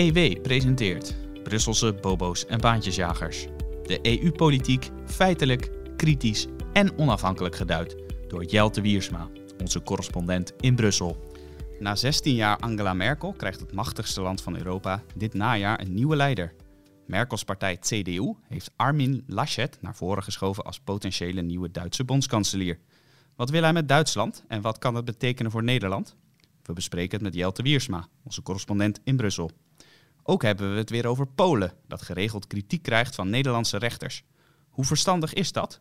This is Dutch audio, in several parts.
EW presenteert Brusselse bobo's en baantjesjagers. De EU-politiek feitelijk, kritisch en onafhankelijk geduid door Jelte Wiersma, onze correspondent in Brussel. Na 16 jaar Angela Merkel krijgt het machtigste land van Europa dit najaar een nieuwe leider. Merkels partij CDU heeft Armin Laschet naar voren geschoven als potentiële nieuwe Duitse bondskanselier. Wat wil hij met Duitsland en wat kan dat betekenen voor Nederland? We bespreken het met Jelte Wiersma, onze correspondent in Brussel. Ook hebben we het weer over Polen, dat geregeld kritiek krijgt van Nederlandse rechters. Hoe verstandig is dat?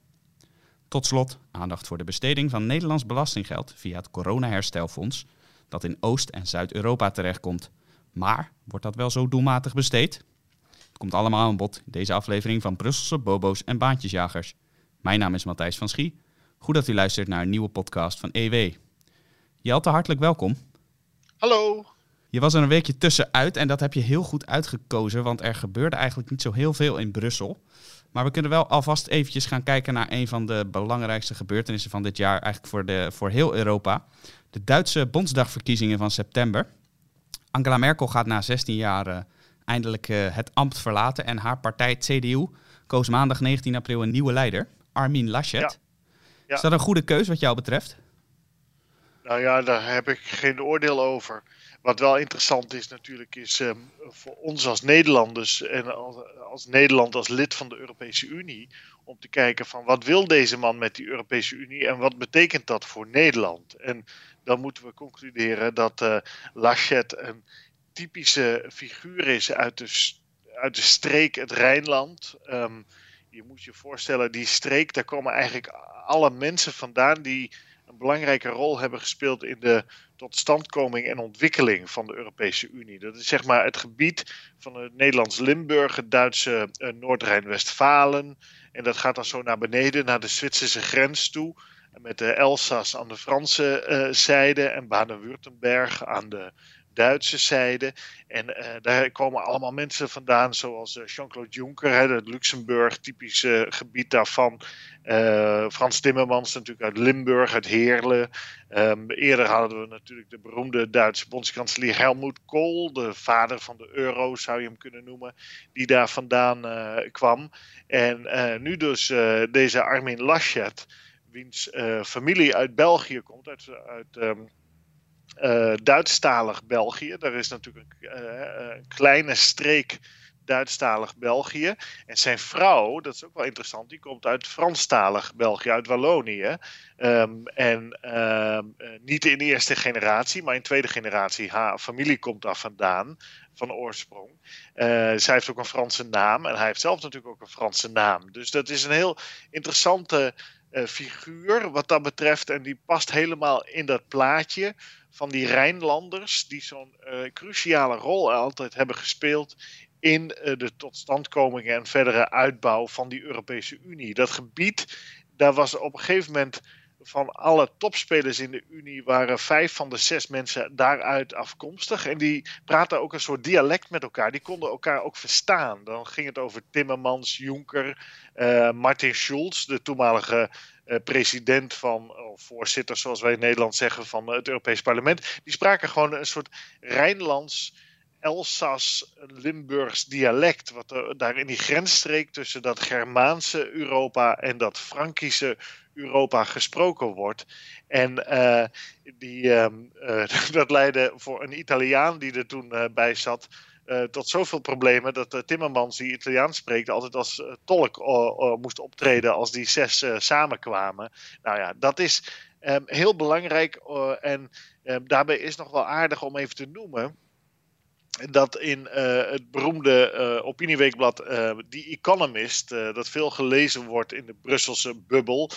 Tot slot aandacht voor de besteding van Nederlands belastinggeld via het Corona-herstelfonds, dat in Oost- en Zuid-Europa terechtkomt. Maar wordt dat wel zo doelmatig besteed? Het komt allemaal aan bod in deze aflevering van Brusselse Bobo's en Baantjesjagers. Mijn naam is Matthijs van Schie. Goed dat u luistert naar een nieuwe podcast van EW. Jelte, hartelijk welkom. Hallo. Je was er een weekje tussenuit en dat heb je heel goed uitgekozen, want er gebeurde eigenlijk niet zo heel veel in Brussel. Maar we kunnen wel alvast eventjes gaan kijken naar een van de belangrijkste gebeurtenissen van dit jaar, eigenlijk voor, de, voor heel Europa. De Duitse Bondsdagverkiezingen van september. Angela Merkel gaat na 16 jaar uh, eindelijk uh, het ambt verlaten en haar partij CDU koos maandag 19 april een nieuwe leider, Armin Laschet. Ja. Ja. Is dat een goede keus wat jou betreft? Nou ja, daar heb ik geen oordeel over. Wat wel interessant is natuurlijk, is um, voor ons als Nederlanders en als, als, Nederland als lid van de Europese Unie, om te kijken van wat wil deze man met die Europese Unie en wat betekent dat voor Nederland? En dan moeten we concluderen dat uh, Laschet een typische figuur is uit de, uit de streek het Rijnland. Um, je moet je voorstellen, die streek, daar komen eigenlijk alle mensen vandaan die een belangrijke rol hebben gespeeld in de totstandkoming en ontwikkeling van de Europese Unie. Dat is zeg maar het gebied van het Nederlands Limburg, het Duitse uh, Noord-Rijn-Westfalen. En dat gaat dan zo naar beneden, naar de Zwitserse grens toe. Met de Elsass aan de Franse uh, zijde en Baden-Württemberg aan de Duitse zijde. En uh, daar komen allemaal mensen vandaan, zoals uh, Jean-Claude Juncker, hè, het Luxemburg, typische uh, gebied daarvan. Frans Timmermans natuurlijk uit Limburg, uit Heerlen. Um, eerder hadden we natuurlijk de beroemde Duitse bondskanselier Helmut Kohl, de vader van de euro zou je hem kunnen noemen, die daar vandaan kwam. En nu dus deze Armin Laschet, wiens familie uit België komt, uit, uit um, uh, Duitsstalig België. Daar is natuurlijk een, uh, een kleine streek Duitsstalig België. En zijn vrouw, dat is ook wel interessant, die komt uit Franstalig België, uit Wallonië. Um, en um, niet in eerste generatie, maar in tweede generatie. Haar familie komt daar vandaan, van oorsprong. Zij heeft ook een Franse naam en hij heeft zelf natuurlijk ook een Franse naam. Dus dat is een heel interessante figuur wat dat betreft. En die past helemaal in dat plaatje van die Rijnlanders, die zo'n uh, cruciale rol altijd hebben gespeeld in uh, de totstandkoming en verdere uitbouw van die Europese Unie. Dat gebied, daar was op een gegeven moment van alle topspelers in de Unie waren vijf van de zes mensen daaruit afkomstig. En die praten ook een soort dialect met elkaar. Die konden elkaar ook verstaan. Dan ging het over Timmermans, Juncker, uh, Martin Schulz, de toenmalige president van, of voorzitter zoals wij in Nederland zeggen, van het Europees Parlement. Die spraken gewoon een soort Rijnlands. Elsass-Limburgs dialect, wat er daar in die grensstreek tussen dat Germaanse Europa en dat Frankische Europa gesproken wordt. En die, uh, dat leidde voor een Italiaan die er toen bij zat. Tot zoveel problemen dat Timmermans, die Italiaans spreekt, altijd als tolk moest optreden als die zes samenkwamen. Nou ja, dat is um, heel belangrijk. en um, daarbij is nog wel aardig om even te noemen dat in het beroemde opinieweekblad The Economist, dat veel gelezen wordt in de Brusselse bubbel,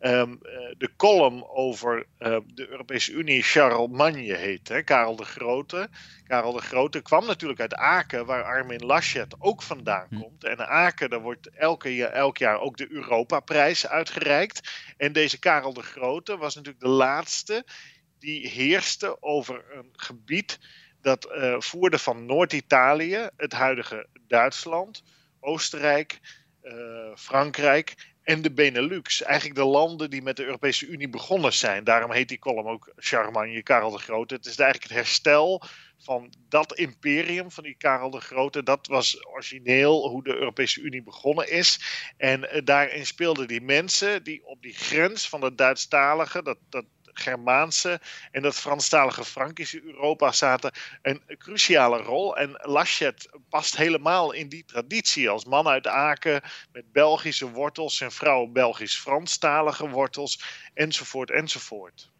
um, de column over de Europese Unie Charlemagne heet. Hè? Karel de Grote. Karel de Grote kwam natuurlijk uit Aken, waar Armin Laschet ook vandaan hm. komt. En Aken, daar wordt elke, elk jaar ook de Europaprijs uitgereikt. En deze Karel de Grote was natuurlijk de laatste die heerste over een gebied dat uh, voerde van Noord-Italië, het huidige Duitsland, Oostenrijk, uh, Frankrijk en de Benelux. Eigenlijk de landen die met de Europese Unie begonnen zijn. Daarom heet die column ook Charmagne, Karel de Grote. Het is eigenlijk het herstel van dat imperium van die Karel de Grote. Dat was origineel hoe de Europese Unie begonnen is. En uh, daarin speelden die mensen die op die grens van het Duitsstalige, dat, dat Germaanse en dat Franstalige Frankische Europa zaten een cruciale rol. En Laschet past helemaal in die traditie. Als man uit Aken met Belgische wortels en vrouw Belgisch-Franstalige wortels, enzovoort, enzovoort.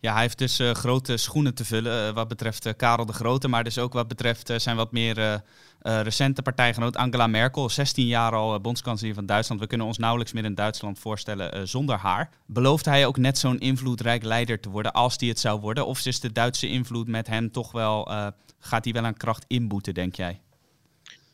Ja, hij heeft dus uh, grote schoenen te vullen uh, wat betreft uh, Karel de Grote, maar dus ook wat betreft zijn wat meer recente partijgenoot Angela Merkel, 16 jaar al bondskanselier van Duitsland. We kunnen ons nauwelijks meer in Duitsland voorstellen zonder haar. Belooft hij ook net zo'n invloedrijk leider te worden als die het zou worden? Of is de Duitse invloed met hem toch wel, gaat hij wel aan kracht inboeten, denk jij?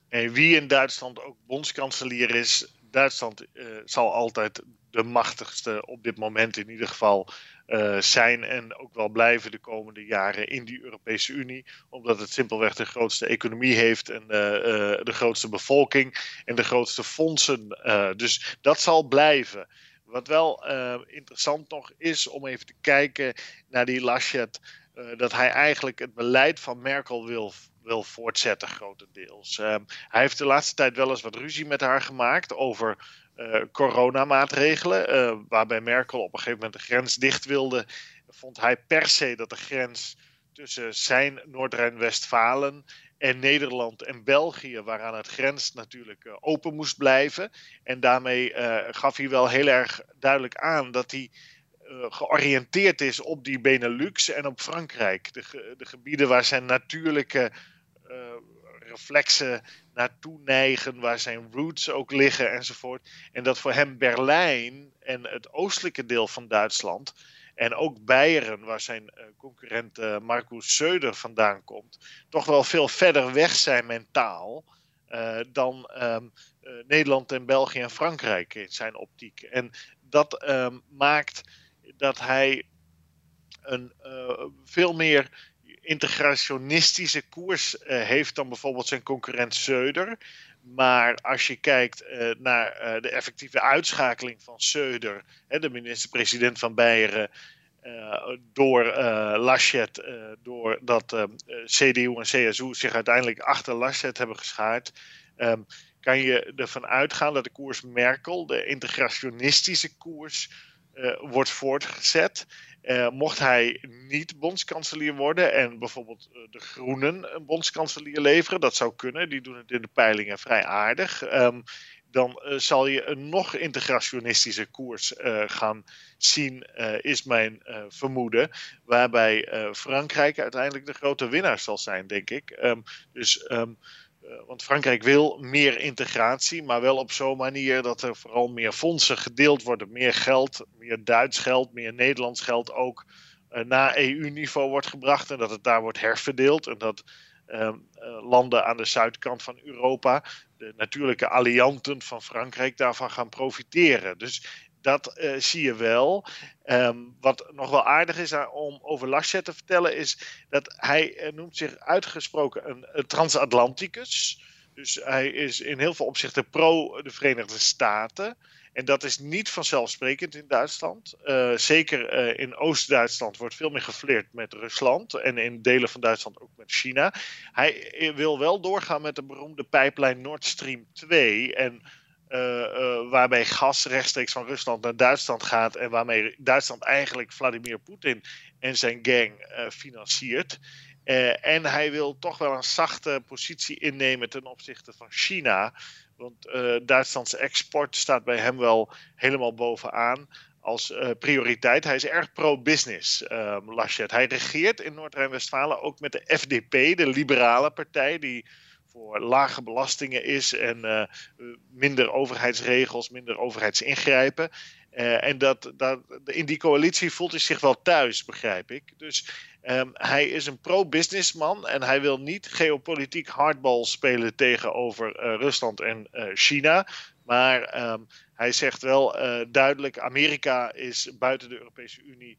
Wie in Duitsland ook bondskanselier is, Duitsland zal altijd de machtigste op dit moment in ieder geval uh, zijn en ook wel blijven de komende jaren in die Europese Unie. Omdat het simpelweg de grootste economie heeft en uh, uh, de grootste bevolking en de grootste fondsen. dus dat zal blijven. Wat wel interessant nog is om even te kijken naar die Laschet. dat hij eigenlijk het beleid van Merkel wil wil voortzetten, grotendeels. Uh, hij heeft de laatste tijd wel eens wat ruzie met haar gemaakt over uh, coronamaatregelen. Uh, waarbij Merkel op een gegeven moment de grens dicht wilde, vond hij per se dat de grens tussen zijn Noord-Rijn-Westfalen en Nederland en België, waaraan het grens natuurlijk uh, open moest blijven. En daarmee gaf hij wel heel erg duidelijk aan dat hij georiënteerd is op die Benelux en op Frankrijk. De, de gebieden waar zijn natuurlijke reflexen naartoe neigen, waar zijn roots ook liggen enzovoort. En dat voor hem Berlijn en het oostelijke deel van Duitsland en ook Beieren, waar zijn uh, concurrent uh, Marcus Söder vandaan komt, toch wel veel verder weg zijn mentaal uh, dan um, Nederland en België en Frankrijk in zijn optiek. En dat um, maakt dat hij een veel meer integrationistische koers uh, heeft dan bijvoorbeeld zijn concurrent Söder. Maar als je kijkt uh, naar uh, de effectieve uitschakeling van Söder, hè, de minister-president van Beieren, door Laschet, doordat CDU en CSU zich uiteindelijk achter Laschet hebben geschaard, um, kan je ervan uitgaan dat de koers Merkel, de integrationistische koers, wordt voortgezet. Uh, mocht hij niet bondskanselier worden en bijvoorbeeld uh, de Groenen een bondskanselier leveren, dat zou kunnen, die doen het in de peilingen vrij aardig, um, dan zal je een nog integrationistische koers gaan zien, is mijn vermoeden. Waarbij Frankrijk uiteindelijk de grote winnaar zal zijn, denk ik. Um, dus. Um, eh, want Frankrijk wil meer integratie, maar wel op zo'n manier dat er vooral meer fondsen gedeeld worden. Meer geld, meer Duits geld, meer Nederlands geld ook uh, naar EU-niveau wordt gebracht. En dat het daar wordt herverdeeld. En dat uh, landen aan de zuidkant van Europa, de natuurlijke allianten van Frankrijk, daarvan gaan profiteren. Dus dat uh, zie je wel. Um, wat nog wel aardig is om over Laschet te vertellen, is dat hij uh, noemt zich uitgesproken een, transatlanticus. Dus hij is in heel veel opzichten pro de Verenigde Staten. En dat is niet vanzelfsprekend in Duitsland. zeker in Oost-Duitsland wordt veel meer gefleerd met Rusland. En in delen van Duitsland ook met China. Hij wil wel doorgaan met de beroemde pijplijn Nord Stream 2. En waarbij gas rechtstreeks van Rusland naar Duitsland gaat en waarmee Duitsland eigenlijk Vladimir Poetin en zijn gang uh, financiert. en hij wil toch wel een zachte positie innemen ten opzichte van China. Want Duitslands export staat bij hem wel helemaal bovenaan als prioriteit. Hij is erg pro-business, Laschet. Hij regeert in Noord-Rijn-Westfalen ook met de FDP, de liberale partij, die voor lage belastingen is en uh, minder overheidsregels, minder overheidsingrijpen. Uh, en dat, dat, in die coalitie voelt hij zich wel thuis, begrijp ik. Dus um, hij is een pro-businessman en hij wil niet geopolitiek hardbal spelen tegenover uh, Rusland en China. Maar um, hij zegt wel duidelijk: Amerika is buiten de Europese Unie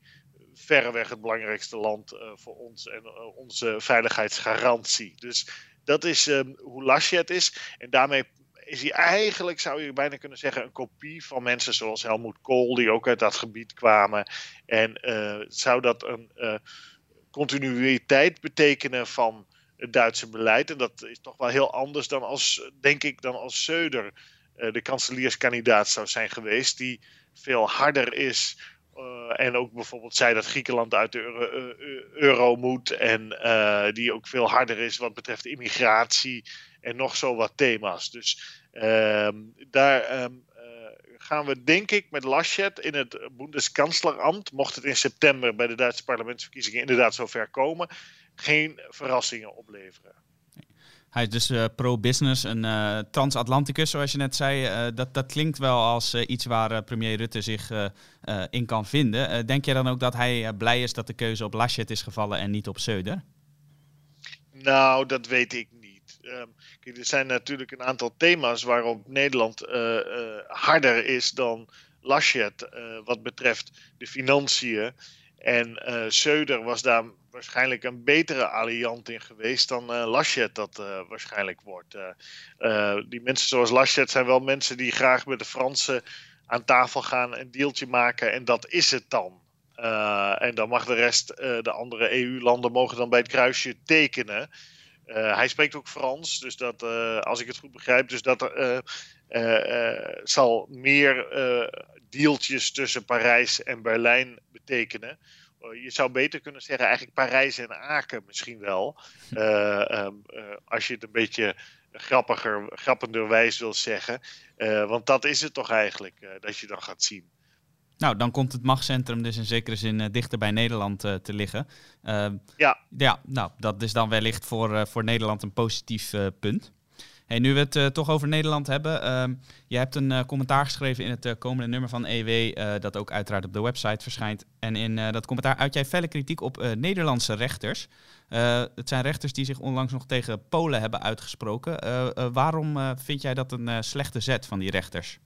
verreweg het belangrijkste land voor ons en onze veiligheidsgarantie. Dus dat is um, hoe Laschet is. En daarmee is hij eigenlijk, zou je bijna kunnen zeggen, een kopie van mensen zoals Helmoet Kool, die ook uit dat gebied kwamen. En zou dat een continuïteit betekenen van het Duitse beleid? En dat is toch wel heel anders dan als, denk ik, dan als Söder de kanselierskandidaat zou zijn geweest, die veel harder is uh, en ook bijvoorbeeld zei dat Griekenland uit de euro, uh, euro moet. En die ook veel harder is wat betreft immigratie. En nog zo wat thema's. Dus ehm, daar um, gaan we denk ik met Laschet in het Bundeskanzleramt. Mocht het in september bij de Duitse parlementsverkiezingen inderdaad zover komen. Geen verrassingen opleveren. Hij is dus uh, pro-business, een uh, transatlanticus, zoals je net zei. Uh, dat, dat klinkt wel als iets waar premier Rutte zich in kan vinden. denk jij dan ook dat hij blij is dat de keuze op Laschet is gevallen en niet op Söder? Nou, dat weet ik niet. Kijk, er zijn natuurlijk een aantal thema's waarop Nederland harder is dan Laschet wat betreft de financiën. En uh, Söder was daar waarschijnlijk een betere alliant in geweest dan uh, Laschet dat uh, waarschijnlijk wordt. die mensen zoals Laschet zijn wel mensen die graag met de Fransen aan tafel gaan, een deeltje maken en dat is het dan. en dan mag de rest, de andere EU-landen mogen dan bij het kruisje tekenen. Hij spreekt ook Frans, dus dat, als ik het goed begrijp, dus dat zal meer deeltjes tussen Parijs en Berlijn betekenen. Eh, je zou beter kunnen zeggen, eigenlijk Parijs en Aken misschien wel. Um, uh, als je het een beetje grappiger, grappenderwijs wil zeggen. want dat is het toch eigenlijk dat je dan gaat zien. Nou, dan komt het machtscentrum dus in zekere zin dichter bij Nederland te liggen. ja. Ja, nou, dat is dan wellicht voor, voor Nederland een positief punt. Hey, nu we het toch over Nederland hebben. Uh, je hebt een commentaar geschreven in het komende nummer van EW, dat ook uiteraard op de website verschijnt. En in dat commentaar uit jij felle kritiek op Nederlandse rechters. het zijn rechters die zich onlangs nog tegen Polen hebben uitgesproken. waarom vind jij dat een slechte zet van die rechters?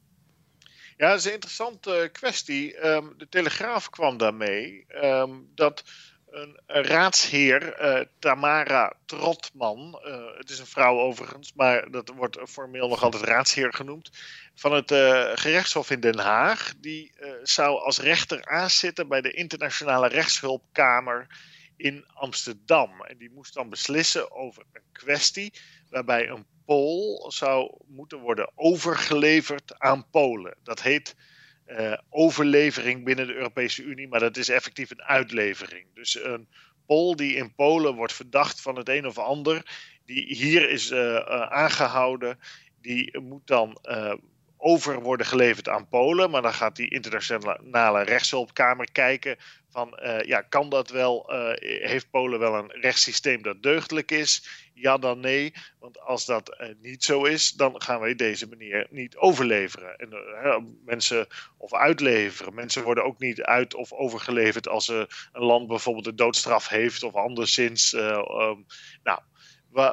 Ja, dat is een interessante kwestie. Um, de Telegraaf kwam daarmee um, dat een raadsheer, uh, Tamara Trotman. Het is een vrouw overigens, maar dat wordt formeel nog altijd raadsheer genoemd. Van het gerechtshof in Den Haag. Die zou als rechter aanzitten bij de Internationale Rechtshulpkamer in Amsterdam. En die moest dan beslissen over een kwestie waarbij een Pool zou moeten worden overgeleverd aan Polen. Dat heet uh, overlevering binnen de Europese Unie, maar dat is effectief een uitlevering. Dus een Pool die in Polen wordt verdacht van het een of ander, die hier is uh, uh, aangehouden, die moet dan over worden geleverd aan Polen. Maar dan gaat die internationale rechtshulpkamer kijken van uh, ja, kan dat wel? Uh, heeft Polen wel een rechtssysteem dat deugdelijk is? Ja dan nee. Want als dat uh, niet zo is, dan gaan wij deze manier niet overleveren. En, mensen of uitleveren. Mensen worden ook niet uit of overgeleverd als een land bijvoorbeeld de doodstraf heeft of anderszins. Um, nou,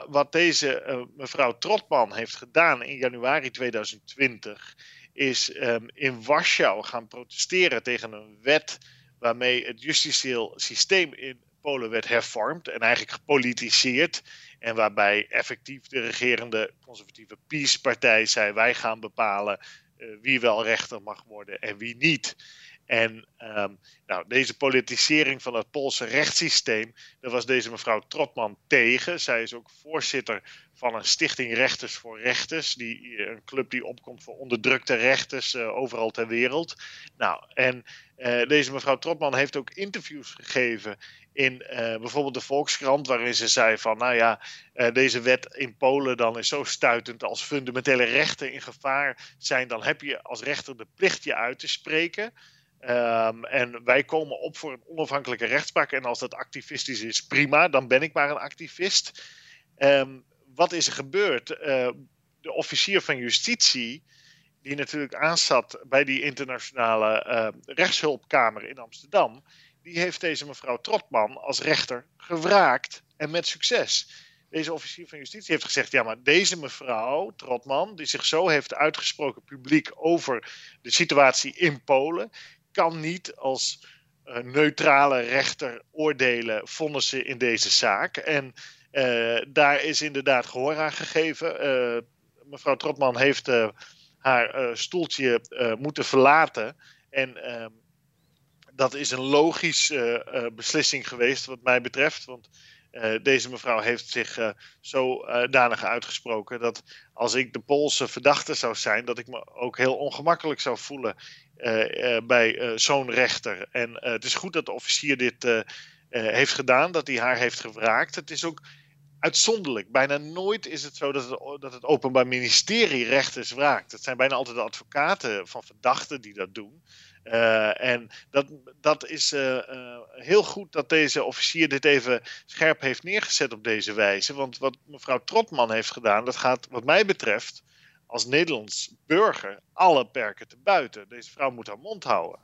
wat deze mevrouw Trotman heeft gedaan in januari 2020 is um, in Warschau gaan protesteren tegen een wet waarmee het justitieel systeem in Polen werd hervormd en eigenlijk gepolitiseerd. En waarbij effectief de regerende conservatieve PiS-partij zei: wij gaan bepalen uh, wie wel rechter mag worden en wie niet. En um, nou, deze politisering van het Poolse rechtssysteem, daar was deze mevrouw Trotman tegen. Zij is ook voorzitter van een stichting Rechters voor Rechters, die, een club die opkomt voor onderdrukte rechters uh, overal ter wereld. Nou, en uh, deze mevrouw Trotman heeft ook interviews gegeven in bijvoorbeeld de Volkskrant, waarin ze zei van, nou ja, deze wet in Polen dan is zo stuitend als fundamentele rechten in gevaar zijn, dan heb je als rechter de plicht je uit te spreken. Um, en wij komen op voor een onafhankelijke rechtspraak. En als dat activistisch is, prima, dan ben ik maar een activist. Um, wat is er gebeurd? Uh, de officier van justitie, die natuurlijk aanzat bij die internationale uh, rechtshulpkamer in Amsterdam, die heeft deze mevrouw Trotman als rechter gewraakt en met succes. Deze officier van justitie heeft gezegd: ja, maar deze mevrouw Trotman, die zich zo heeft uitgesproken publiek over de situatie in Polen, kan niet als uh, neutrale rechter oordelen, vonnissen in deze zaak. En uh, daar is inderdaad gehoor aan gegeven. Uh, mevrouw Trotman heeft haar stoeltje moeten verlaten. En ehm, dat is een logische beslissing geweest, wat mij betreft. Want deze mevrouw heeft zich uh, zodanig uitgesproken dat als ik de Poolse verdachte zou zijn, dat ik me ook heel ongemakkelijk zou voelen bij zo'n rechter. En het is goed dat de officier dit heeft gedaan, dat hij haar heeft gevraagd. Het is ook uitzonderlijk. Bijna nooit is het zo dat het, dat het Openbaar Ministerie rechters wraakt. Het zijn bijna altijd de advocaten van verdachten die dat doen. En dat, dat is heel goed dat deze officier dit even scherp heeft neergezet op deze wijze. Want wat mevrouw Trotman heeft gedaan, dat gaat wat mij betreft als Nederlands burger alle perken te buiten. Deze vrouw moet haar mond houden.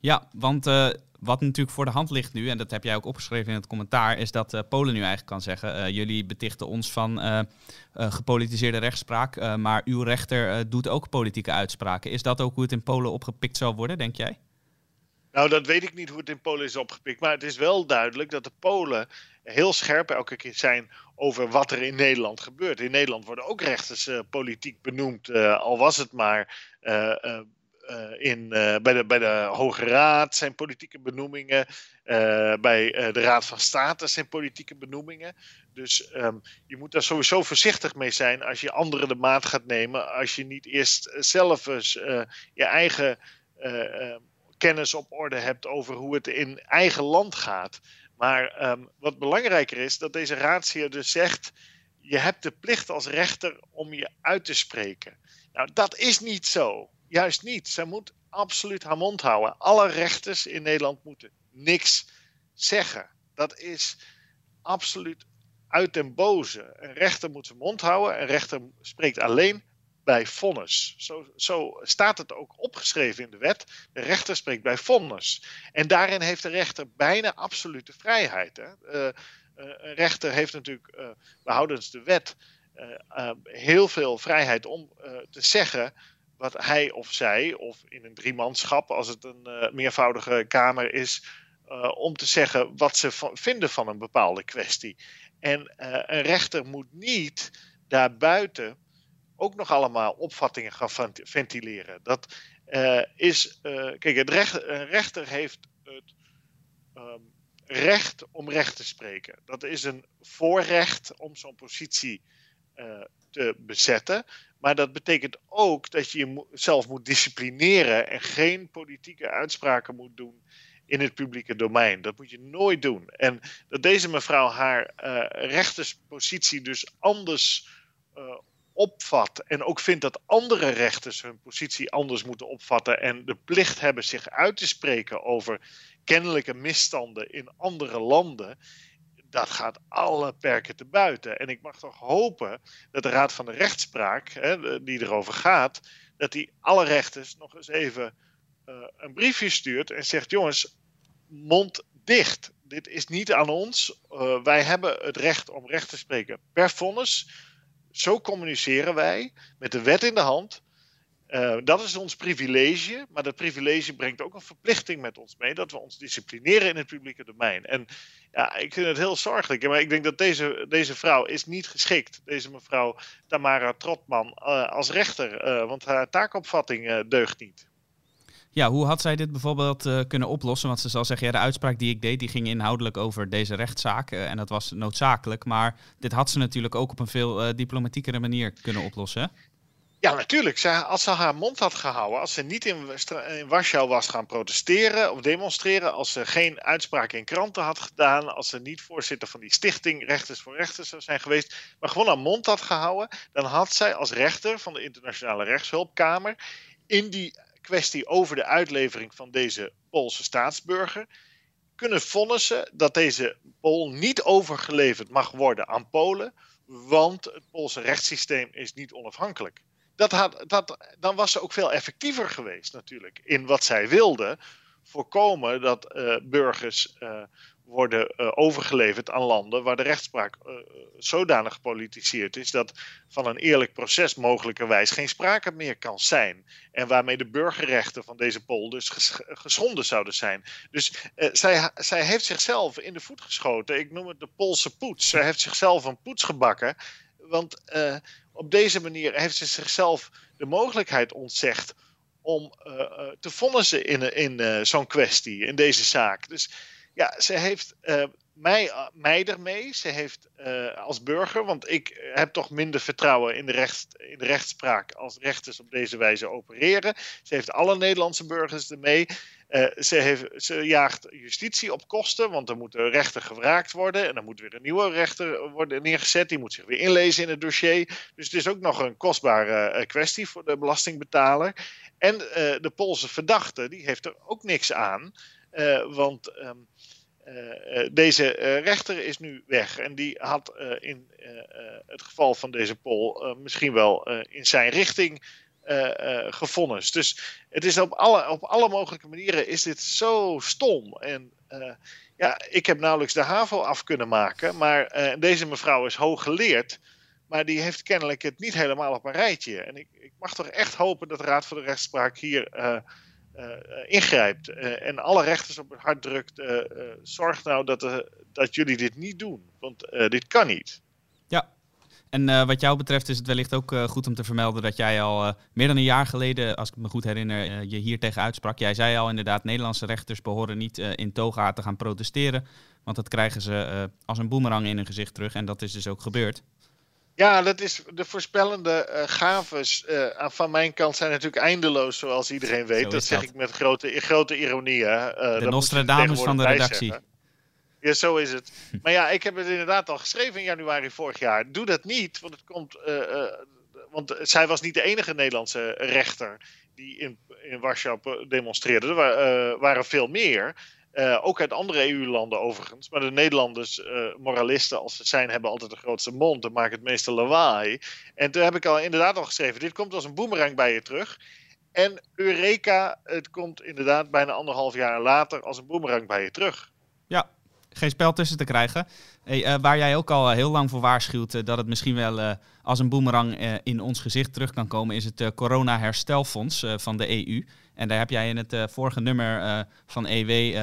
Ja, want uh, wat natuurlijk voor de hand ligt nu, en dat heb jij ook opgeschreven in het commentaar, is dat uh, Polen nu eigenlijk kan zeggen: uh, jullie betichten ons van gepolitiseerde rechtspraak, maar uw rechter doet ook politieke uitspraken. Is dat ook hoe het in Polen opgepikt zal worden, denk jij? Nou, dat weet ik niet hoe het in Polen is opgepikt, maar het is wel duidelijk dat de Polen heel scherp elke keer zijn over wat er in Nederland gebeurt. In Nederland worden ook rechters politiek benoemd, al was het maar uh, in, bij, de, bij de Hoge Raad zijn politieke benoemingen. Bij de Raad van State zijn politieke benoemingen. Dus um, je moet daar sowieso voorzichtig mee zijn als je anderen de maat gaat nemen. Als je niet eerst zelf eens je eigen kennis op orde hebt over hoe het in eigen land gaat. Maar um, wat belangrijker is, dat deze raadsheer dus zegt: je hebt de plicht als rechter om je uit te spreken. Nou, dat is niet zo. Juist niet. Zij moet absoluut haar mond houden. Alle rechters in Nederland moeten niks zeggen. Dat is absoluut uit den boze. Een rechter moet zijn mond houden. Een rechter spreekt alleen bij vonnis. Zo, zo, staat het ook opgeschreven in de wet. De rechter spreekt bij vonnis. En daarin heeft de rechter bijna absolute vrijheid. Hè? Uh, een rechter heeft natuurlijk, uh, behoudens de wet, heel veel vrijheid om te zeggen wat hij of zij, of in een driemanschap als het een meervoudige kamer is, om te zeggen wat ze vinden van een bepaalde kwestie. En een rechter moet niet daarbuiten ook nog allemaal opvattingen gaan ventileren. Dat is, kijk, het recht, een rechter heeft het um, recht om recht te spreken. Dat is een voorrecht om zo'n positie te bezetten. Maar dat betekent ook dat je jezelf moet disciplineren en geen politieke uitspraken moet doen in het publieke domein. Dat moet je nooit doen. En dat deze mevrouw haar rechterspositie dus anders opvat en ook vindt dat andere rechters hun positie anders moeten opvatten en de plicht hebben zich uit te spreken over kennelijke misstanden in andere landen, dat gaat alle perken te buiten. En ik mag toch hopen dat de Raad van de Rechtspraak, hè, die erover gaat, dat die alle rechters nog eens even uh, een briefje stuurt en zegt: jongens, mond dicht. Dit is niet aan ons. Uh, wij hebben het recht om recht te spreken per vonnis. Zo communiceren wij met de wet in de hand. Uh, dat is ons privilege, maar dat privilege brengt ook een verplichting met ons mee dat we ons disciplineren in het publieke domein. En ja, ik vind het heel zorgelijk, maar ik denk dat deze, deze vrouw is niet geschikt, deze mevrouw Tamara Trotman, uh, als rechter, uh, want haar taakopvatting deugt niet. Ja, hoe had zij dit bijvoorbeeld kunnen oplossen? Want ze zal zeggen, ja, de uitspraak die ik deed, die ging inhoudelijk over deze rechtszaak en dat was noodzakelijk. Maar dit had ze natuurlijk ook op een veel diplomatiekere manier kunnen oplossen. Ja, natuurlijk. als ze haar mond had gehouden, als ze niet in, in Warschau was gaan protesteren of demonstreren, als ze geen uitspraak in kranten had gedaan, als ze niet voorzitter van die stichting Rechters voor Rechters zou zijn geweest, maar gewoon haar mond had gehouden, dan had zij als rechter van de Internationale Rechtshulpkamer in die kwestie over de uitlevering van deze Poolse staatsburger kunnen vonnissen dat deze Pool niet overgeleverd mag worden aan Polen, want het Poolse rechtssysteem is niet onafhankelijk dat had, dat, dan was ze ook veel effectiever geweest natuurlijk in wat zij wilde. Voorkomen dat uh, burgers uh, worden uh, overgeleverd aan landen waar de rechtspraak zodanig gepolitiseerd is dat van een eerlijk proces mogelijkerwijs geen sprake meer kan zijn. En waarmee de burgerrechten van deze Pool dus ges geschonden zouden zijn. Dus zij, zij heeft zichzelf in de voet geschoten. Ik noem het de Poolse poets. Zij heeft zichzelf een poets gebakken want op deze manier heeft ze zichzelf de mogelijkheid ontzegd om te vonnissen in, in zo'n kwestie, in deze zaak. Dus ja, ze heeft mij, mij ermee. Ze heeft als burger, want ik heb toch minder vertrouwen in de, recht, in de rechtspraak als rechters op deze wijze opereren. Ze heeft alle Nederlandse burgers ermee. Uh, ze, heeft, ze, jaagt justitie op kosten, want er moet een rechter gevraagd worden. En dan moet weer een nieuwe rechter worden neergezet. Die moet zich weer inlezen in het dossier. Dus het is ook nog een kostbare kwestie voor de belastingbetaler. En de Poolse verdachte, die heeft er ook niks aan. want um, deze rechter is nu weg. En die had in het geval van deze Pool misschien wel in zijn richting uh, Dus het is op alle, op alle mogelijke manieren is dit zo stom. En ja, ik heb nauwelijks de HAVO af kunnen maken. Maar deze mevrouw is hooggeleerd. Maar die heeft kennelijk het niet helemaal op een rijtje. En ik, ik mag toch echt hopen dat de Raad voor de Rechtspraak hier ingrijpt. en alle rechters op het hart drukt. zorg nou dat, dat jullie dit niet doen. Want dit kan niet. Ja, en wat jou betreft is het wellicht ook goed om te vermelden dat jij al meer dan een jaar geleden, als ik me goed herinner, je hier tegen uitsprak. Jij zei al inderdaad, Nederlandse rechters behoren niet in toga te gaan protesteren. Want dat krijgen ze als een boemerang in hun gezicht terug. En dat is dus ook gebeurd. Ja, dat is de voorspellende gaves van mijn kant zijn natuurlijk eindeloos, zoals iedereen weet. Dat zeg ik met grote, grote ironie. de Nostradamus van de redactie. Ja, zo is het. Maar ja, ik heb het inderdaad al geschreven in januari vorig jaar. Doe dat niet, want het komt. Uh, want zij was niet de enige Nederlandse rechter die in, in Warschau demonstreerde. Er uh, waren veel meer. Ook uit andere EU-landen overigens. Maar de Nederlanders, moralisten als ze zijn, hebben altijd de grootste mond en maken het meeste lawaai. En toen heb ik al inderdaad al geschreven: dit komt als een boemerang bij je terug. En Eureka, het komt inderdaad bijna anderhalf jaar later als een boemerang bij je terug. Ja, geen spel tussen te krijgen. Uh, waar jij ook al eh, heel lang voor waarschuwt dat het misschien wel als een boemerang in ons gezicht terug kan komen, is het corona-herstelfonds van de EU. En daar heb jij in het vorige nummer van EW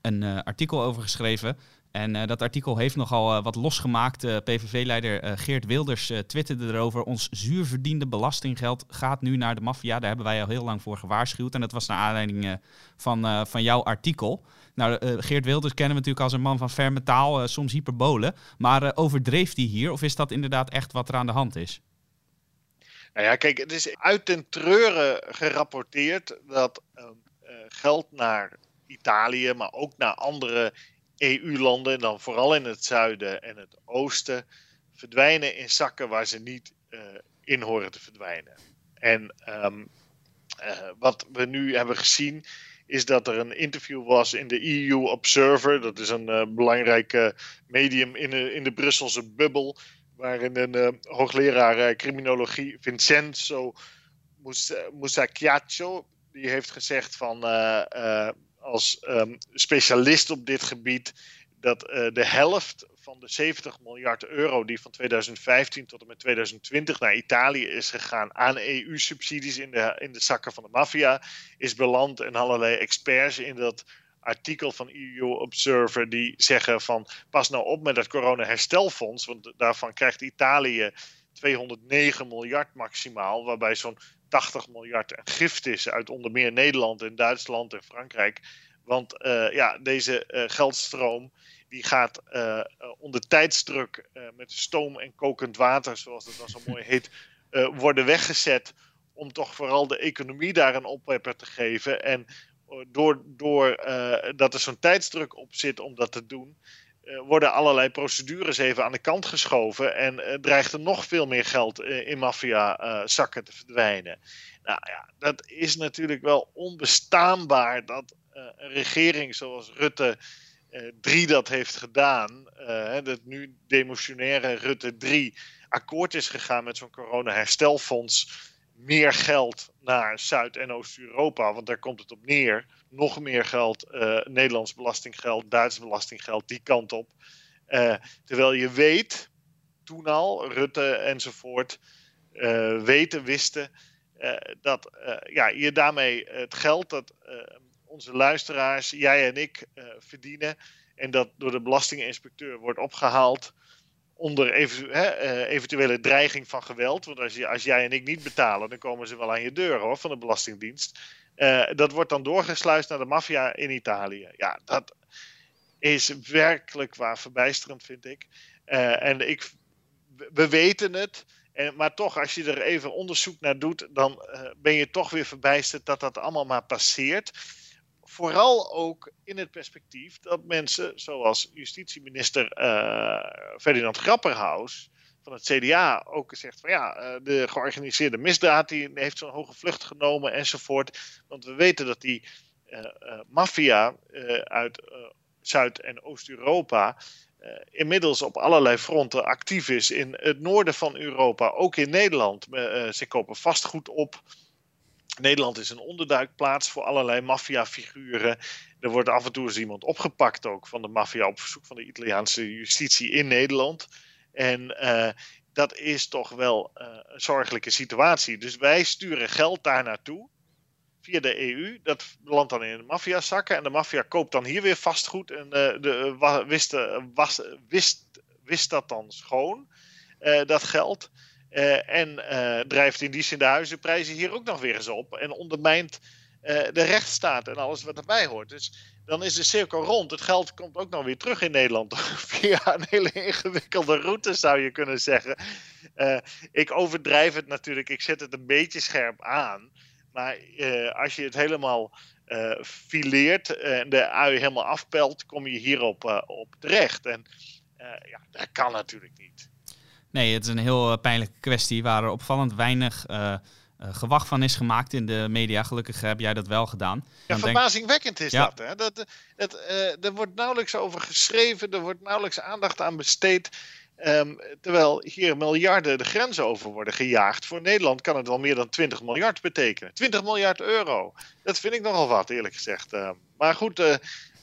een artikel over geschreven. En dat artikel heeft nogal wat losgemaakt. PVV-leider Geert Wilders twitterde erover. Ons zuurverdiende belastinggeld gaat nu naar de maffia. Daar hebben wij al heel lang voor gewaarschuwd. En dat was naar aanleiding van, van jouw artikel. Nou, Geert Wilders kennen we natuurlijk als een man van ferme taal, soms hyperbole. Maar uh, overdreef die hier? Of is dat inderdaad echt wat er aan de hand is? Nou ja, kijk, het is uit den treuren gerapporteerd dat ehm, geld naar Italië, maar ook naar andere EU-landen, dan vooral in het zuiden en het oosten, verdwijnen in zakken waar ze niet in horen te verdwijnen. En um, wat we nu hebben gezien is dat er een interview was in de EU Observer. Dat is een uh, belangrijk uh, medium in de, in de Brusselse bubbel. Waarin een uh, hoogleraar criminologie, Vincenzo Musacchiaccio, die heeft gezegd van als um, specialist op dit gebied dat de helft van de 70 miljard euro die van 2015 tot en met 2020 naar Italië is gegaan aan EU-subsidies in de, in de zakken van de maffia, is beland. En allerlei experts in dat artikel van EU Observer die zeggen van pas nou op met het corona-herstelfonds, want daarvan krijgt Italië 209 miljard maximaal, waarbij zo'n 80 miljard een gift is uit onder meer Nederland en Duitsland en Frankrijk. Want uh, ja, deze uh, geldstroom die gaat uh, onder tijdsdruk met stoom en kokend water, zoals dat dan zo mooi heet, worden weggezet. Om toch vooral de economie daar een oppepper te geven. En door, door dat er zo'n tijdsdruk op zit om dat te doen, worden allerlei procedures even aan de kant geschoven. En dreigt er nog veel meer geld in maffia-zakken te verdwijnen. Nou ja, dat is natuurlijk wel onbestaanbaar dat een regering zoals Rutte uh, eh, 3 dat heeft gedaan, dat nu demotionaire Rutte 3 akkoord is gegaan met zo'n corona-herstelfonds, meer geld naar Zuid- en Oost-Europa, want daar komt het op neer. Nog meer geld, uh, Nederlands belastinggeld, Duits belastinggeld, die kant op. terwijl je weet, toen al, Rutte enzovoort, weten, wisten, dat ja, je daarmee het geld dat onze luisteraars, jij en ik, uh, verdienen. En dat door de belastinginspecteur wordt opgehaald onder eventuele dreiging van geweld. Want als, je, als jij en ik niet betalen, dan komen ze wel aan je deur hoor, van de Belastingdienst. dat wordt dan doorgesluist naar de maffia in Italië. Ja, dat is werkelijk waar verbijsterend, vind ik. en ik, we weten het. En, maar toch, als je er even onderzoek naar doet, dan ben je toch weer verbijsterd dat dat allemaal maar passeert. Vooral ook in het perspectief dat mensen zoals justitieminister uh, Ferdinand Grapperhaus van het CDA ook zegt van ja, uh, de georganiseerde misdaad die heeft zo'n hoge vlucht genomen enzovoort. Want we weten dat die maffia uit Zuid- en Oost-Europa uh, inmiddels op allerlei fronten actief is in het noorden van Europa, ook in Nederland. Uh, ze kopen vastgoed op. Nederland is een onderduikplaats voor allerlei maffiafiguren. Er wordt af en toe eens iemand opgepakt ook van de maffia op verzoek van de Italiaanse justitie in Nederland. En uh, dat is toch wel een zorgelijke situatie. Dus wij sturen geld daar naartoe via de EU. Dat landt dan in de maffiazakken. En de maffia koopt dan hier weer vastgoed. En uh, de, wa, wist, was, wist, wist dat dan schoon, dat geld. Uh, en drijft in die zin de huizenprijzen hier ook nog weer eens op. En ondermijnt de rechtsstaat en alles wat erbij hoort. Dus dan is de cirkel rond. Het geld komt ook nog weer terug in Nederland. Via een hele ingewikkelde route zou je kunnen zeggen. ik overdrijf het natuurlijk. Ik zet het een beetje scherp aan. Maar als je het helemaal fileert en de ui helemaal afpelt, kom je hierop op terecht. En ja, dat kan natuurlijk niet. Nee, het is een heel pijnlijke kwestie waar er opvallend weinig gewacht van is gemaakt in de media. Gelukkig heb jij dat wel gedaan. Ja, verbazingwekkend is dat. Hè? dat het, er wordt nauwelijks over geschreven, er wordt nauwelijks aandacht aan besteed. Um, terwijl hier miljarden de grens over worden gejaagd. Voor Nederland kan het wel meer dan 20 miljard betekenen. 20 miljard euro. Dat vind ik nogal wat, eerlijk gezegd. Uh, maar goed, uh,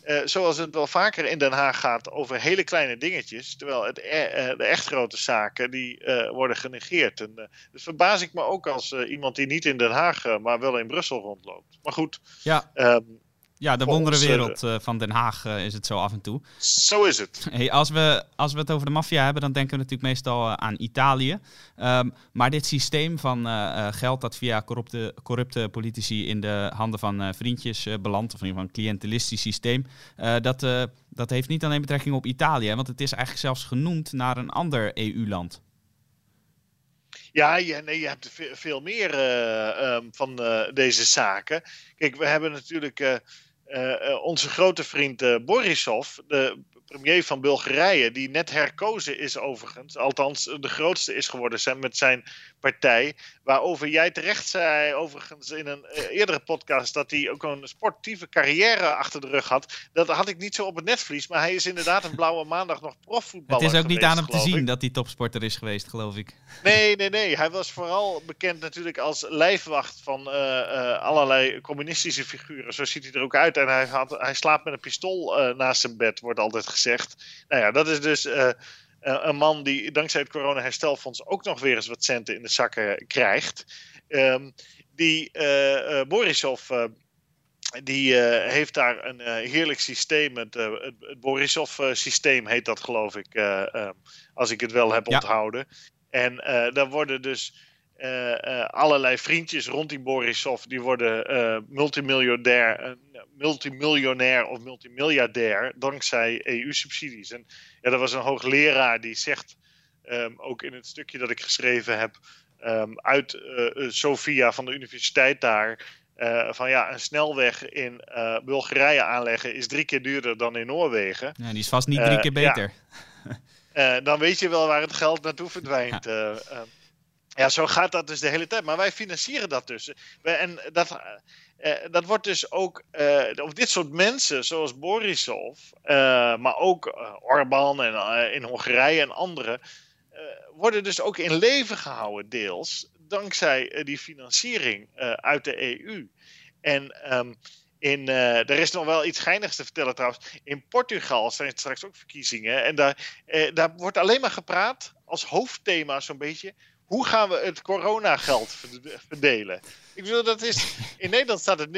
uh, zoals het wel vaker in Den Haag gaat over hele kleine dingetjes. Terwijl het, e-, de echt grote zaken die worden genegeerd. En, dus verbaas ik me ook als iemand die niet in Den Haag, maar wel in Brussel rondloopt. Maar goed. Ja. Um, ja, de wonderenwereld uh, van Den Haag uh, is het zo af en toe. Zo is het. Hey, als, we, als we het over de maffia hebben, dan denken we natuurlijk meestal uh, aan Italië. Um, maar dit systeem van geld dat via corrupte, corrupte politici in de handen van vriendjes belandt, of in ieder geval een cliëntelistisch systeem, dat, dat heeft niet alleen betrekking op Italië, want het is eigenlijk zelfs genoemd naar een ander EU-land. Ja, je, nee, je hebt veel meer um, van deze zaken. Kijk, we hebben natuurlijk onze grote vriend uh, Borisov, de premier van Bulgarije, die net herkozen is overigens, althans de grootste is geworden met zijn partij, waarover jij terecht zei overigens in een eerdere podcast dat hij ook een sportieve carrière achter de rug had. Dat had ik niet zo op het netvlies, maar hij is inderdaad een blauwe maandag nog profvoetballer Het is ook niet aan hem te zien dat hij topsporter is geweest, geloof ik. Nee, nee, nee. Hij was vooral bekend natuurlijk als lijfwacht van allerlei communistische figuren. Zo ziet hij er ook uit en hij, had, hij slaapt met een pistool uh, naast zijn bed, wordt altijd gezegd. Nou ja, dat is dus uh, een man die dankzij het corona-herstelfonds ook nog weer eens wat centen in de zakken krijgt. Um, die uh, Borisov die heeft daar een heerlijk systeem. Het, het, Borisov-systeem heet dat, geloof ik, um, als ik het wel heb ja. onthouden. En daar worden dus uh, uh, allerlei vriendjes rond die Borisov, die worden uh, multimiljardair, multimiljonair of multimiljardair dankzij EU-subsidies. En ja, er was een hoogleraar die zegt, um, ook in het stukje dat ik geschreven heb, um, uit Sofia van de universiteit daar, van ja, een snelweg in Bulgarije aanleggen is drie keer duurder dan in Noorwegen. Ja, die is vast niet drie keer beter. Ja. dan weet je wel waar het geld naartoe verdwijnt. Ja. Ja, zo gaat dat dus de hele tijd. Maar wij financieren dat dus. En dat, uh, dat wordt dus ook, uh, of dit soort mensen zoals Borisov, uh, maar ook Orbán en in Hongarije en anderen, worden dus ook in leven gehouden deels dankzij die financiering uit de EU. En um, in, er is nog wel iets geinigs te vertellen trouwens. In Portugal zijn straks ook verkiezingen. En daar, daar wordt alleen maar gepraat als hoofdthema zo'n beetje hoe gaan we het coronageld verdelen? Ik bedoel, dat is, in Nederland staat het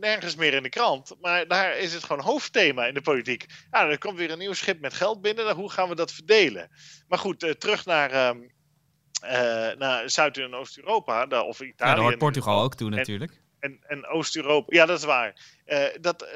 nergens meer in de krant, maar daar is het gewoon hoofdthema in de politiek. Ja, er komt weer een nieuw schip met geld binnen, hoe gaan we dat verdelen? Maar goed, uh, terug naar, uh, uh, naar Zuid- en Oost-Europa, of Italië. Ja, daar hoort Portugal ook toe natuurlijk. En, en Oost-Europa, ja, dat is waar. dat,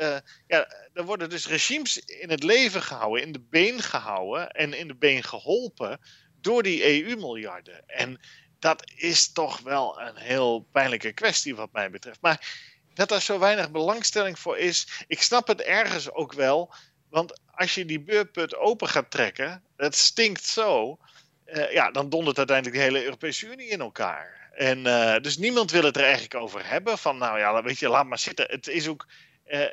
ja, er worden dus regimes in het leven gehouden, in de been gehouden en in de been geholpen door die EU-miljarden. En dat is toch wel een heel pijnlijke kwestie wat mij betreft. Maar dat er zo weinig belangstelling voor is, ik snap het ergens ook wel. Want als je die beurput open gaat trekken, het stinkt zo. Uh, ja, dan dondert uiteindelijk de hele Europese Unie in elkaar. En uh, dus niemand wil het er eigenlijk over hebben. Van nou ja, weet je, laat maar zitten. Het is ook uh,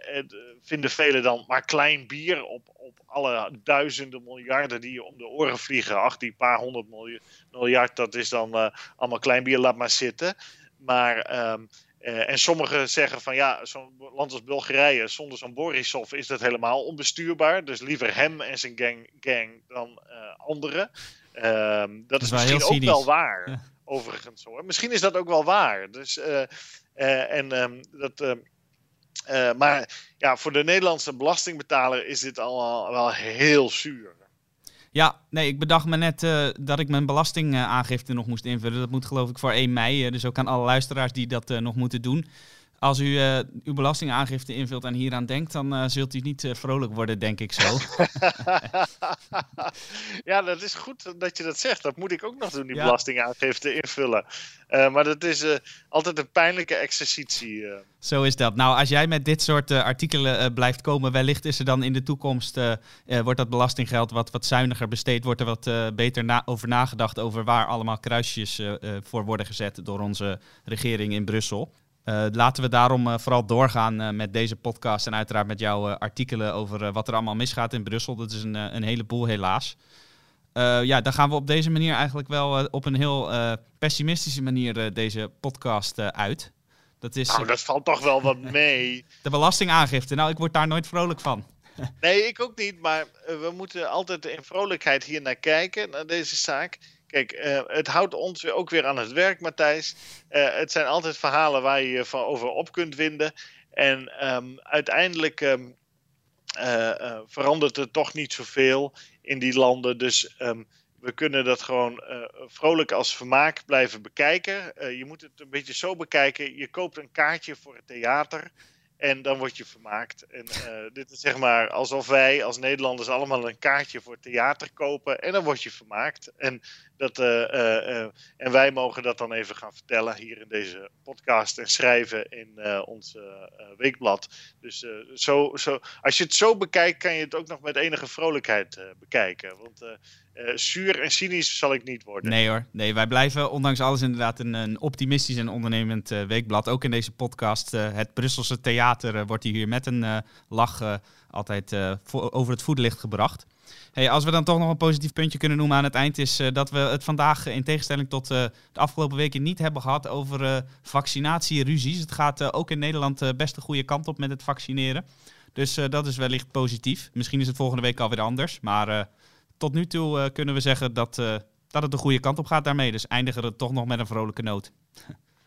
vinden velen dan maar klein bier op, op alle duizenden miljarden die je om de oren vliegen. Ach, die paar honderd miljard, dat is dan uh, allemaal klein bier, laat maar zitten. Maar, um, uh, en sommigen zeggen van ja, zo'n land als Bulgarije, zonder zo'n Borisov is dat helemaal onbestuurbaar. Dus liever hem en zijn gang, gang dan anderen. Um, dat, dat, is, misschien ook wel waar, ja. overigens hoor. Misschien is dat ook wel waar. Dus, en um, dat uh, maar ja, voor de Nederlandse belastingbetaler is dit allemaal wel heel zuur. Ja, nee, ik bedacht me net uh, dat ik mijn belastingaangifte nog moest invullen. Dat moet geloof ik voor 1 mei. Uh, dus ook aan alle luisteraars die dat nog moeten doen. Als u uh, uw belastingaangifte invult en hieraan denkt, dan uh, zult u niet uh, vrolijk worden, denk ik zo. ja, dat is goed dat je dat zegt. Dat moet ik ook nog doen, die ja. belastingaangifte invullen. maar dat is altijd een pijnlijke exercitie. Zo is dat. Nou, als jij met dit soort artikelen blijft komen, wellicht is er dan in de toekomst, wordt dat belastinggeld wat, wat zuiniger besteed, wordt er wat beter na over nagedacht over waar allemaal kruisjes voor worden gezet door onze regering in Brussel. Uh, laten we daarom uh, vooral doorgaan uh, met deze podcast en uiteraard met jouw artikelen over wat er allemaal misgaat in Brussel. Dat is een, een heleboel helaas. ja, dan gaan we op deze manier eigenlijk wel op een heel pessimistische manier deze podcast uit. Dat is, nou, dat valt toch wel wat mee. De belastingaangifte, nou ik word daar nooit vrolijk van. nee, ik ook niet, maar we moeten altijd in vrolijkheid hier naar kijken, naar deze zaak. Kijk, uh, het houdt ons ook weer aan het werk, Matthijs. Uh, het zijn altijd verhalen waar je je van over op kunt winden. En um, uiteindelijk um, uh, verandert er toch niet zoveel in die landen. Dus um, we kunnen dat gewoon vrolijk als vermaak blijven bekijken. je moet het een beetje zo bekijken. Je koopt een kaartje voor het theater. En dan word je vermaakt. En dit is zeg maar alsof wij als Nederlanders allemaal een kaartje voor theater kopen. En dan word je vermaakt. En, dat, uh, uh, en wij mogen dat dan even gaan vertellen hier in deze podcast. En schrijven in ons weekblad. Dus zo, zo, als je het zo bekijkt, kan je het ook nog met enige vrolijkheid bekijken. Want zuur en cynisch zal ik niet worden. Nee hoor, nee, wij blijven ondanks alles inderdaad een, een optimistisch en ondernemend weekblad. Ook in deze podcast. Het Brusselse theater wordt hier met een lach altijd voor, over het voetlicht gebracht. Hey, als we dan toch nog een positief puntje kunnen noemen aan het eind, is dat we het vandaag in tegenstelling tot de afgelopen weken niet hebben gehad over vaccinatieruzies. Het gaat ook in Nederland best een goede kant op met het vaccineren. Dus dat is wellicht positief. Misschien is het volgende week alweer anders, maar tot nu toe kunnen we zeggen dat, dat het de goede kant op gaat daarmee. Dus eindigen we toch nog met een vrolijke noot.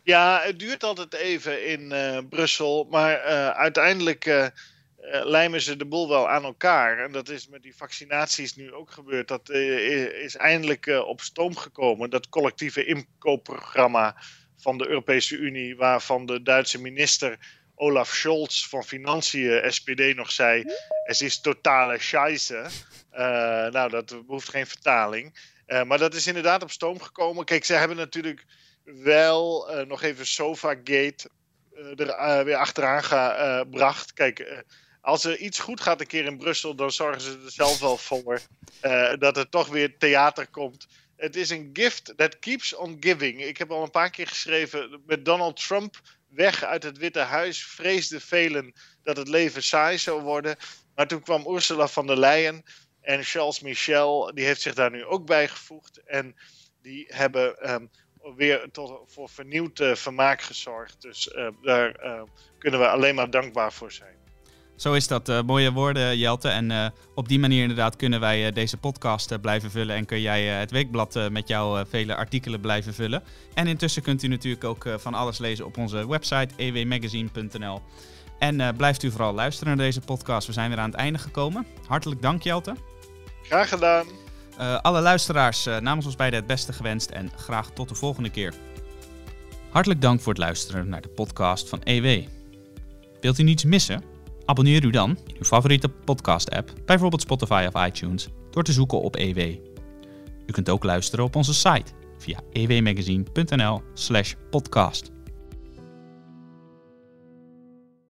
Ja, het duurt altijd even in Brussel. Maar uiteindelijk lijmen ze de boel wel aan elkaar. En dat is met die vaccinaties nu ook gebeurd. Dat is eindelijk op stoom gekomen. Dat collectieve inkoopprogramma van de Europese Unie, waarvan de Duitse minister Olaf Scholz van Financiën, SPD, nog zei: Het is totale scheisse. Nou, dat behoeft geen vertaling. Maar dat is inderdaad op stoom gekomen. Kijk, ze hebben natuurlijk wel nog even Sofagate er weer achteraan gebracht. Kijk, als er iets goed gaat een keer in Brussel, dan zorgen ze er zelf wel voor dat er toch weer theater komt. Het is een gift that keeps on giving. Ik heb al een paar keer geschreven met Donald Trump weg uit het Witte Huis. Vreesden velen dat het leven saai zou worden. Maar toen kwam Ursula van der Leyen en Charles Michel, die heeft zich daar nu ook bij gevoegd. En die hebben um, weer tot, voor vernieuwd uh, vermaak gezorgd. Dus uh, daar kunnen we alleen maar dankbaar voor zijn. Zo is dat. Uh, mooie woorden, Jelte. En uh, op die manier inderdaad kunnen wij uh, deze podcast blijven vullen. En kun jij het weekblad met jouw vele artikelen blijven vullen. En intussen kunt u natuurlijk ook van alles lezen op onze website ewmagazine.nl. En blijft u vooral luisteren naar deze podcast. We zijn weer aan het einde gekomen. Hartelijk dank, Jelte. Graag gedaan. alle luisteraars namens ons beiden het beste gewenst. En graag tot de volgende keer. Hartelijk dank voor het luisteren naar de podcast van EW. Wilt u niets missen? Abonneer u dan in uw favoriete podcast-app, bijvoorbeeld Spotify of iTunes, door te zoeken op EW. U kunt ook luisteren op onze site via ewmagazine.nl/podcast.